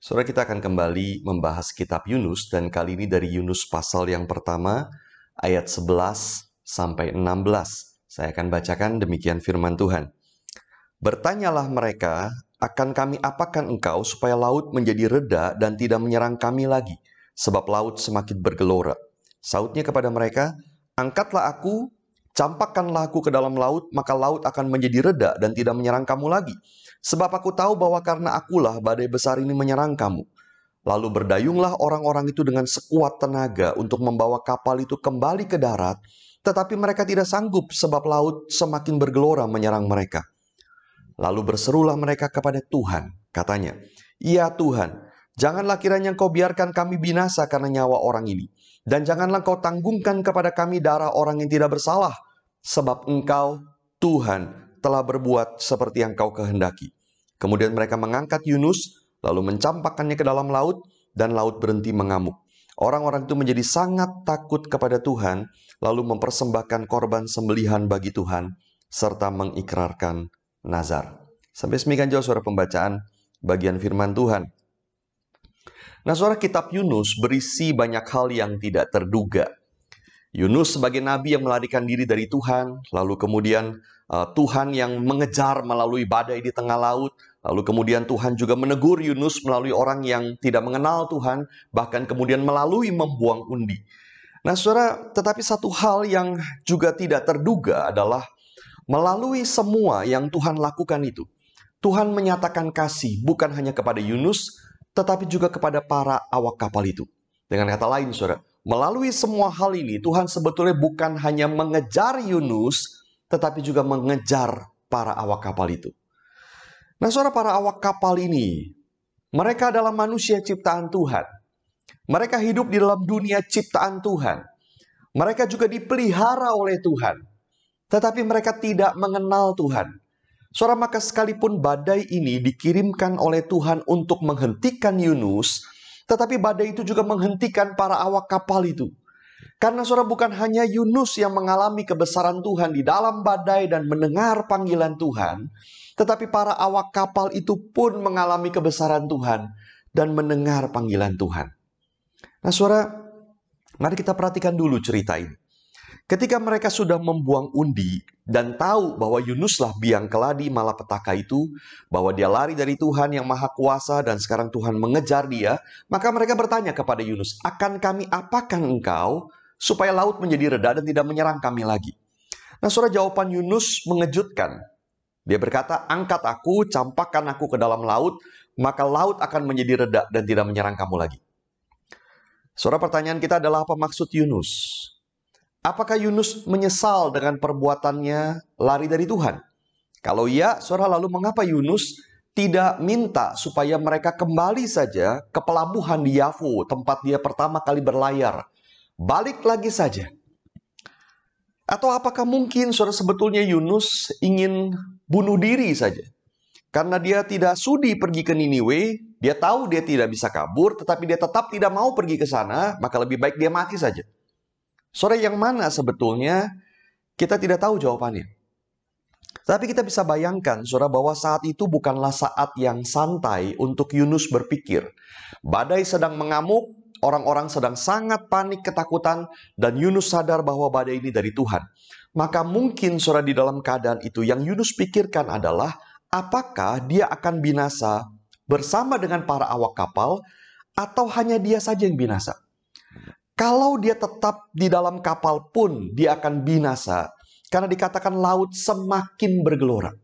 Saudara kita akan kembali membahas kitab Yunus dan kali ini dari Yunus pasal yang pertama ayat 11 sampai 16. Saya akan bacakan demikian firman Tuhan. Bertanyalah mereka, akan kami apakan engkau supaya laut menjadi reda dan tidak menyerang kami lagi, sebab laut semakin bergelora. Sautnya kepada mereka, angkatlah aku, campakkanlah aku ke dalam laut, maka laut akan menjadi reda dan tidak menyerang kamu lagi Sebab aku tahu bahwa karena akulah badai besar ini menyerang kamu. Lalu berdayunglah orang-orang itu dengan sekuat tenaga untuk membawa kapal itu kembali ke darat, tetapi mereka tidak sanggup sebab laut semakin bergelora menyerang mereka. Lalu berserulah mereka kepada Tuhan, katanya, Ya Tuhan, janganlah kiranya engkau biarkan kami binasa karena nyawa orang ini. Dan janganlah engkau tanggungkan kepada kami darah orang yang tidak bersalah, sebab engkau, Tuhan, telah berbuat seperti yang kau kehendaki. Kemudian mereka mengangkat Yunus, lalu mencampakkannya ke dalam laut, dan laut berhenti mengamuk. Orang-orang itu menjadi sangat takut kepada Tuhan, lalu mempersembahkan korban sembelihan bagi Tuhan, serta mengikrarkan nazar. Sampai semikian jauh suara pembacaan bagian firman Tuhan. Nah, suara kitab Yunus berisi banyak hal yang tidak terduga. Yunus sebagai nabi yang melarikan diri dari Tuhan, lalu kemudian uh, Tuhan yang mengejar melalui badai di tengah laut, lalu kemudian Tuhan juga menegur Yunus melalui orang yang tidak mengenal Tuhan, bahkan kemudian melalui membuang undi. Nah, saudara, tetapi satu hal yang juga tidak terduga adalah melalui semua yang Tuhan lakukan itu, Tuhan menyatakan kasih bukan hanya kepada Yunus, tetapi juga kepada para awak kapal itu. Dengan kata lain, saudara, Melalui semua hal ini, Tuhan sebetulnya bukan hanya mengejar Yunus, tetapi juga mengejar para awak kapal itu. Nah, saudara para awak kapal ini, mereka adalah manusia ciptaan Tuhan. Mereka hidup di dalam dunia ciptaan Tuhan. Mereka juga dipelihara oleh Tuhan. Tetapi mereka tidak mengenal Tuhan. Saudara, maka sekalipun badai ini dikirimkan oleh Tuhan untuk menghentikan Yunus, tetapi badai itu juga menghentikan para awak kapal itu. Karena saudara bukan hanya Yunus yang mengalami kebesaran Tuhan di dalam badai dan mendengar panggilan Tuhan, tetapi para awak kapal itu pun mengalami kebesaran Tuhan dan mendengar panggilan Tuhan. Nah, saudara, mari kita perhatikan dulu cerita ini. Ketika mereka sudah membuang undi dan tahu bahwa Yunuslah biang keladi malapetaka itu, bahwa dia lari dari Tuhan yang maha kuasa dan sekarang Tuhan mengejar dia, maka mereka bertanya kepada Yunus, akan kami apakan engkau supaya laut menjadi reda dan tidak menyerang kami lagi? Nah, surah jawaban Yunus mengejutkan. Dia berkata, angkat aku, campakkan aku ke dalam laut, maka laut akan menjadi reda dan tidak menyerang kamu lagi. Surah pertanyaan kita adalah apa maksud Yunus? Apakah Yunus menyesal dengan perbuatannya lari dari Tuhan? Kalau iya, saudara lalu mengapa Yunus tidak minta supaya mereka kembali saja ke pelabuhan di Yafu, tempat dia pertama kali berlayar. Balik lagi saja. Atau apakah mungkin saudara sebetulnya Yunus ingin bunuh diri saja? Karena dia tidak sudi pergi ke Niniwe, dia tahu dia tidak bisa kabur, tetapi dia tetap tidak mau pergi ke sana, maka lebih baik dia mati saja. Sore yang mana sebetulnya kita tidak tahu jawabannya. Tapi kita bisa bayangkan, saudara, bahwa saat itu bukanlah saat yang santai untuk Yunus berpikir. Badai sedang mengamuk, orang-orang sedang sangat panik ketakutan, dan Yunus sadar bahwa badai ini dari Tuhan. Maka mungkin, saudara, di dalam keadaan itu yang Yunus pikirkan adalah, apakah dia akan binasa bersama dengan para awak kapal, atau hanya dia saja yang binasa? Kalau dia tetap di dalam kapal pun dia akan binasa. Karena dikatakan laut semakin bergelora.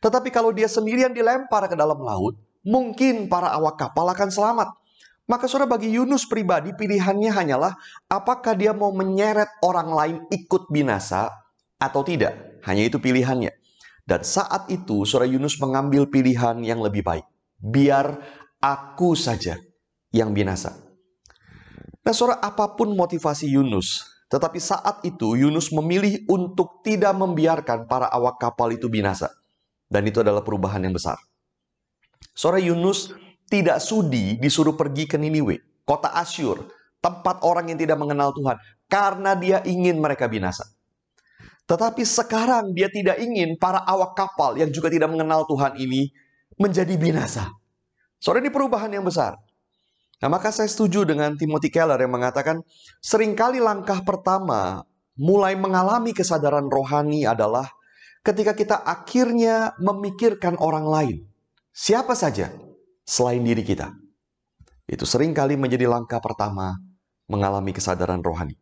Tetapi kalau dia sendirian dilempar ke dalam laut, mungkin para awak kapal akan selamat. Maka saudara bagi Yunus pribadi pilihannya hanyalah apakah dia mau menyeret orang lain ikut binasa atau tidak. Hanya itu pilihannya. Dan saat itu saudara Yunus mengambil pilihan yang lebih baik. Biar aku saja yang binasa. Nah, saudara, apa pun motivasi Yunus, tetapi saat itu Yunus memilih untuk tidak membiarkan para awak kapal itu binasa. Dan itu adalah perubahan yang besar. Saudara Yunus tidak sudi disuruh pergi ke Niniwe, kota Asyur, tempat orang yang tidak mengenal Tuhan, karena dia ingin mereka binasa. Tetapi sekarang dia tidak ingin para awak kapal yang juga tidak mengenal Tuhan ini menjadi binasa. Saudara ini perubahan yang besar. Nah, maka saya setuju dengan Timothy Keller yang mengatakan sering kali langkah pertama mulai mengalami kesadaran rohani adalah ketika kita akhirnya memikirkan orang lain. Siapa saja selain diri kita. Itu sering kali menjadi langkah pertama mengalami kesadaran rohani.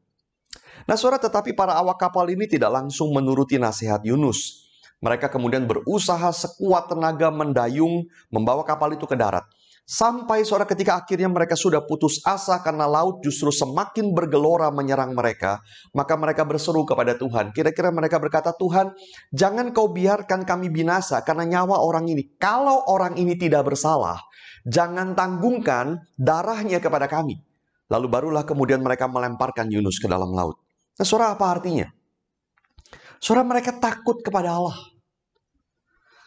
Nah, saudara, tetapi para awak kapal ini tidak langsung menuruti nasihat Yunus. Mereka kemudian berusaha sekuat tenaga mendayung, membawa kapal itu ke darat. Sampai sore ketika akhirnya mereka sudah putus asa karena laut justru semakin bergelora menyerang mereka, maka mereka berseru kepada Tuhan. Kira-kira mereka berkata, "Tuhan, jangan kau biarkan kami binasa karena nyawa orang ini. Kalau orang ini tidak bersalah, jangan tanggungkan darahnya kepada kami." Lalu barulah kemudian mereka melemparkan Yunus ke dalam laut. Nah, suara apa artinya? Suara mereka takut kepada Allah.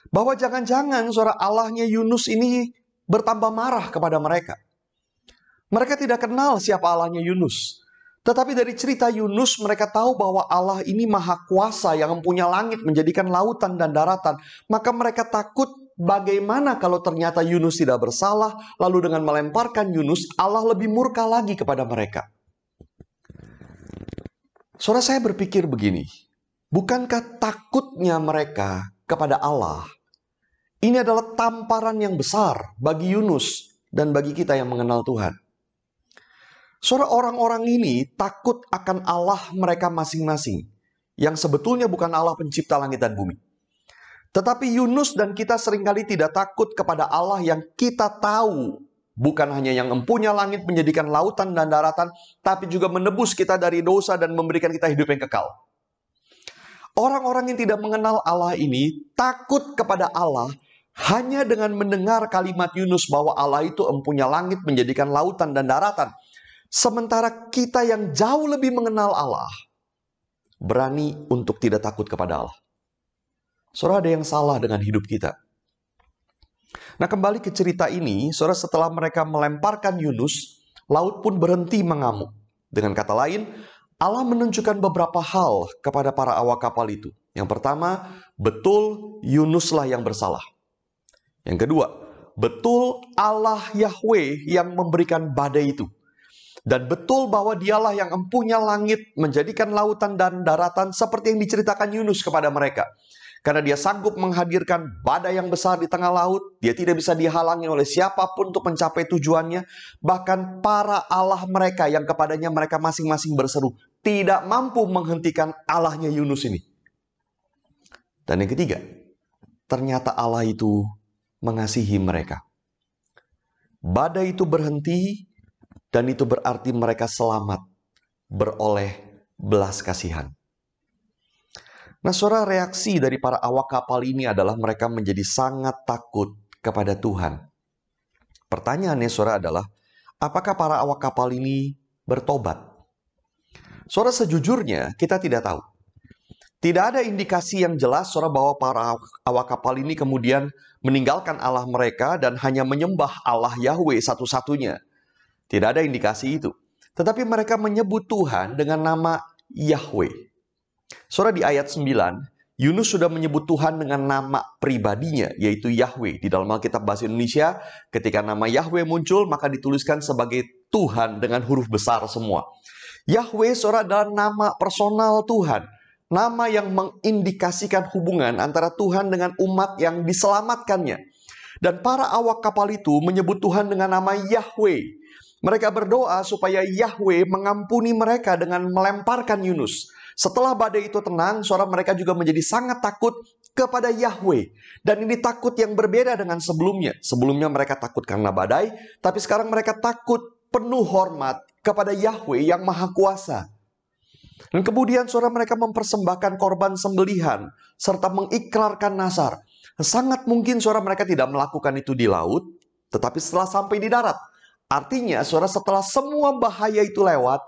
Bahwa jangan-jangan suara Allahnya Yunus ini bertambah marah kepada mereka. Mereka tidak kenal siapa Allahnya Yunus. Tetapi dari cerita Yunus mereka tahu bahwa Allah ini maha kuasa yang mempunyai langit menjadikan lautan dan daratan. Maka mereka takut bagaimana kalau ternyata Yunus tidak bersalah. Lalu dengan melemparkan Yunus Allah lebih murka lagi kepada mereka. Saudara saya berpikir begini. Bukankah takutnya mereka kepada Allah ini adalah tamparan yang besar bagi Yunus dan bagi kita yang mengenal Tuhan. Saudara orang-orang ini takut akan Allah mereka masing-masing. Yang sebetulnya bukan Allah pencipta langit dan bumi. Tetapi Yunus dan kita sering kali tidak takut kepada Allah yang kita tahu. Bukan hanya yang empunya langit menjadikan lautan dan daratan. Tapi juga menebus kita dari dosa dan memberikan kita hidup yang kekal. Orang-orang yang tidak mengenal Allah ini takut kepada Allah hanya dengan mendengar kalimat Yunus bahwa Allah itu empunya langit menjadikan lautan dan daratan. Sementara kita yang jauh lebih mengenal Allah, berani untuk tidak takut kepada Allah. Saudara ada yang salah dengan hidup kita. Nah kembali ke cerita ini, saudara setelah mereka melemparkan Yunus, laut pun berhenti mengamuk. Dengan kata lain, Allah menunjukkan beberapa hal kepada para awak kapal itu. Yang pertama, betul Yunuslah yang bersalah. Yang kedua, betul Allah Yahweh yang memberikan badai itu. Dan betul bahwa dialah yang empunya langit menjadikan lautan dan daratan seperti yang diceritakan Yunus kepada mereka. Karena dia sanggup menghadirkan badai yang besar di tengah laut, dia tidak bisa dihalangi oleh siapa pun untuk mencapai tujuannya. Bahkan para Allah mereka yang kepadanya mereka masing-masing berseru, tidak mampu menghentikan Allahnya Yunus ini. Dan yang ketiga, ternyata Allah itu mengasihi mereka. Badai itu berhenti dan itu berarti mereka selamat beroleh belas kasihan. Nah, suara reaksi dari para awak kapal ini adalah mereka menjadi sangat takut kepada Tuhan. Pertanyaannya, suara adalah, apakah para awak kapal ini bertobat? Suara sejujurnya, kita tidak tahu. Tidak ada indikasi yang jelas suara bahwa para awak kapal ini kemudian meninggalkan Allah mereka dan hanya menyembah Allah Yahweh satu-satunya. Tidak ada indikasi itu. Tetapi mereka menyebut Tuhan dengan nama Yahweh. Surah di ayat 9, Yunus sudah menyebut Tuhan dengan nama pribadinya, yaitu Yahweh. Di dalam Alkitab Bahasa Indonesia, ketika nama Yahweh muncul, maka dituliskan sebagai Tuhan dengan huruf besar semua. Yahweh, surah adalah nama personal Tuhan nama yang mengindikasikan hubungan antara Tuhan dengan umat yang diselamatkannya. Dan para awak kapal itu menyebut Tuhan dengan nama Yahweh. Mereka berdoa supaya Yahweh mengampuni mereka dengan melemparkan Yunus. Setelah badai itu tenang, suara mereka juga menjadi sangat takut kepada Yahweh. Dan ini takut yang berbeda dengan sebelumnya. Sebelumnya mereka takut karena badai, tapi sekarang mereka takut penuh hormat kepada Yahweh yang Maha Kuasa. Dan kemudian suara mereka mempersembahkan korban sembelihan serta mengikrarkan nasar. Sangat mungkin suara mereka tidak melakukan itu di laut, tetapi setelah sampai di darat. Artinya suara setelah semua bahaya itu lewat,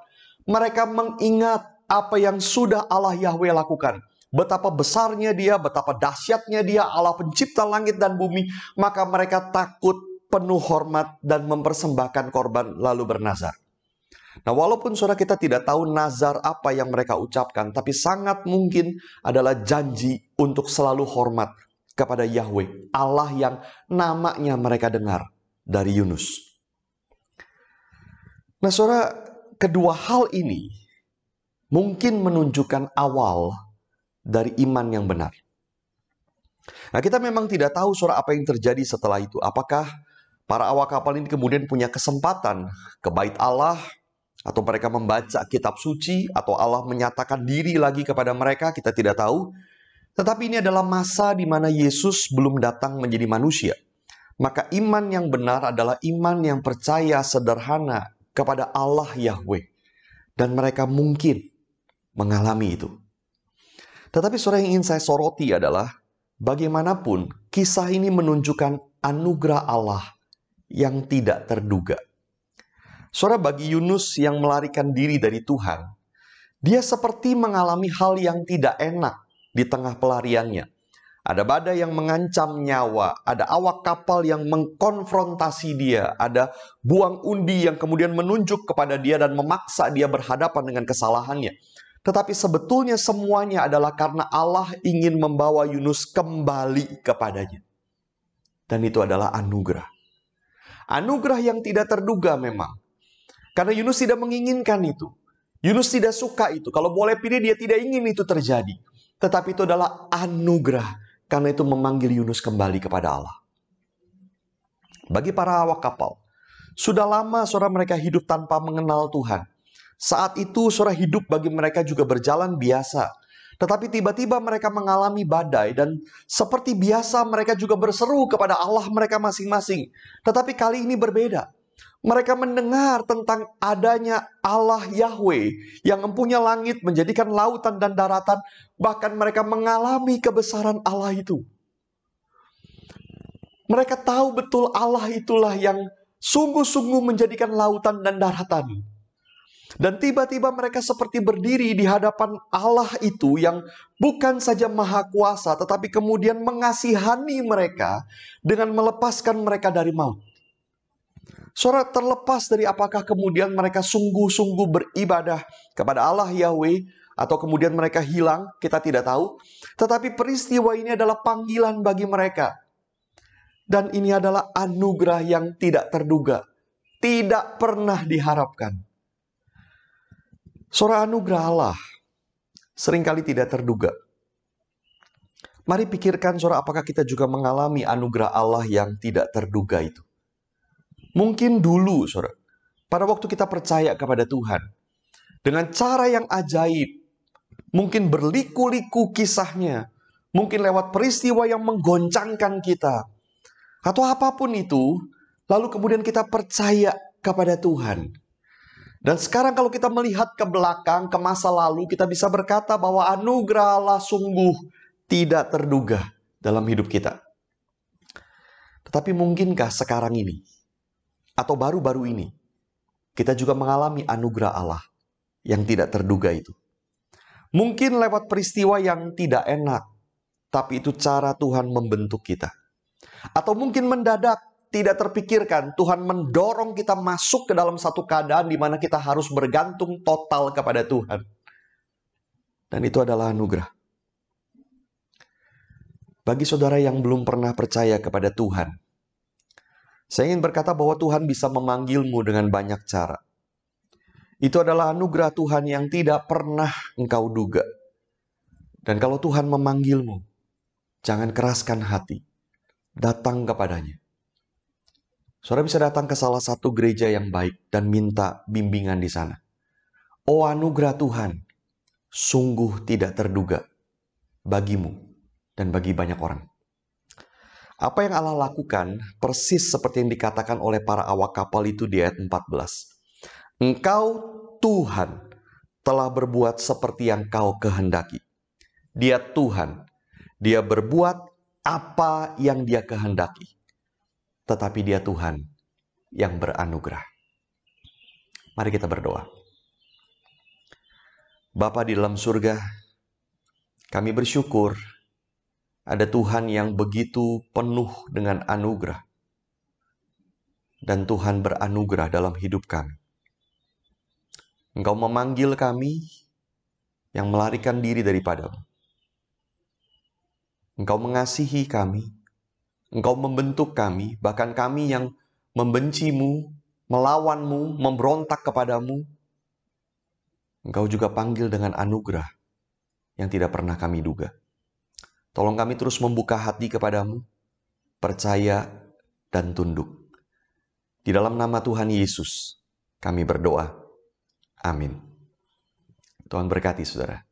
mereka mengingat apa yang sudah Allah Yahweh lakukan. Betapa besarnya dia, betapa dahsyatnya dia Allah pencipta langit dan bumi. Maka mereka takut penuh hormat dan mempersembahkan korban lalu bernazar. Nah, walaupun saudara kita tidak tahu nazar apa yang mereka ucapkan, tapi sangat mungkin adalah janji untuk selalu hormat kepada Yahweh, Allah yang namanya mereka dengar dari Yunus. Nah, saudara, kedua hal ini mungkin menunjukkan awal dari iman yang benar. Nah, kita memang tidak tahu saudara apa yang terjadi setelah itu. Apakah para awak kapal ini kemudian punya kesempatan ke bait Allah atau mereka membaca kitab suci atau Allah menyatakan diri lagi kepada mereka, kita tidak tahu. Tetapi ini adalah masa di mana Yesus belum datang menjadi manusia. Maka iman yang benar adalah iman yang percaya sederhana kepada Allah Yahweh. Dan mereka mungkin mengalami itu. Tetapi saudara yang ingin saya soroti adalah bagaimanapun kisah ini menunjukkan anugerah Allah yang tidak terduga. Saudara bagi Yunus yang melarikan diri dari Tuhan, dia seperti mengalami hal yang tidak enak di tengah pelariannya. Ada badai yang mengancam nyawa, ada awak kapal yang mengkonfrontasi dia, ada buang undi yang kemudian menunjuk kepada dia dan memaksa dia berhadapan dengan kesalahannya. Tetapi sebetulnya semuanya adalah karena Allah ingin membawa Yunus kembali kepadanya. Dan itu adalah anugerah. Anugerah yang tidak terduga memang. Karena Yunus tidak menginginkan itu. Yunus tidak suka itu. Kalau boleh pilih dia tidak ingin itu terjadi. Tetapi itu adalah anugerah karena itu memanggil Yunus kembali kepada Allah. Bagi para awak kapal, sudah lama saudara mereka hidup tanpa mengenal Tuhan. Saat itu saudara hidup bagi mereka juga berjalan biasa. Tetapi tiba-tiba mereka mengalami badai dan seperti biasa mereka juga berseru kepada Allah mereka masing-masing. Tetapi kali ini berbeda. Mereka mendengar tentang adanya Allah Yahweh yang mempunyai langit, menjadikan lautan dan daratan. Bahkan mereka mengalami kebesaran Allah itu. Mereka tahu betul Allah itulah yang sungguh-sungguh menjadikan lautan dan daratan. Dan tiba-tiba mereka seperti berdiri di hadapan Allah itu yang bukan saja maha kuasa, tetapi kemudian mengasihani mereka dengan melepaskan mereka dari maut. Saudara terlepas dari apakah kemudian mereka sungguh-sungguh beribadah kepada Allah Yahweh atau kemudian mereka hilang, kita tidak tahu. Tetapi peristiwa ini adalah panggilan bagi mereka. Dan ini adalah anugerah yang tidak terduga. Tidak pernah diharapkan. Saudara anugerah Allah sering kali tidak terduga. Mari pikirkan saudara apakah kita juga mengalami anugerah Allah yang tidak terduga itu. Mungkin dulu, saudara, pada waktu kita percaya kepada Tuhan, dengan cara yang ajaib, mungkin berliku-liku kisahnya, mungkin lewat peristiwa yang menggoncangkan kita, atau apa pun itu, lalu kemudian kita percaya kepada Tuhan. Dan sekarang kalau kita melihat ke belakang, ke masa lalu, kita bisa berkata bahwa anugerah Allah sungguh tidak terduga dalam hidup kita. Tetapi mungkinkah sekarang ini atau baru-baru ini, kita juga mengalami anugerah Allah yang tidak terduga itu. Mungkin lewat peristiwa yang tidak enak, tapi itu cara Tuhan membentuk kita. Atau mungkin mendadak tidak terpikirkan Tuhan mendorong kita masuk ke dalam satu keadaan di mana kita harus bergantung total kepada Tuhan. Dan itu adalah anugerah. Bagi saudara yang belum pernah percaya kepada Tuhan, saya ingin berkata bahwa Tuhan bisa memanggilmu dengan banyak cara. Itu adalah anugerah Tuhan yang tidak pernah engkau duga. Dan kalau Tuhan memanggilmu, jangan keraskan hati. Datang kepadanya. Saudara bisa datang ke salah satu gereja yang baik dan minta bimbingan di sana. Oh anugerah Tuhan, sungguh tidak terduga bagimu dan bagi banyak orang. Apa yang Allah lakukan persis seperti yang dikatakan oleh para awak kapal itu di ayat 14. Engkau Tuhan telah berbuat seperti yang kau kehendaki. Dia Tuhan. Dia berbuat apa yang dia kehendaki. Tetapi dia Tuhan yang beranugerah. Mari kita berdoa. Bapa di dalam surga, kami bersyukur ada Tuhan yang begitu penuh dengan anugerah. Dan Tuhan beranugerah dalam hidup kami. Engkau memanggil kami yang melarikan diri daripadamu. Engkau mengasihi kami. Engkau membentuk kami, bahkan kami yang membencimu, melawanmu, memberontak kepadamu, Engkau juga panggil dengan anugerah yang tidak pernah kami duga. Tolong kami terus membuka hati kepadamu, percaya dan tunduk. Di dalam nama Tuhan Yesus, kami berdoa. Amin. Tuhan berkati saudara.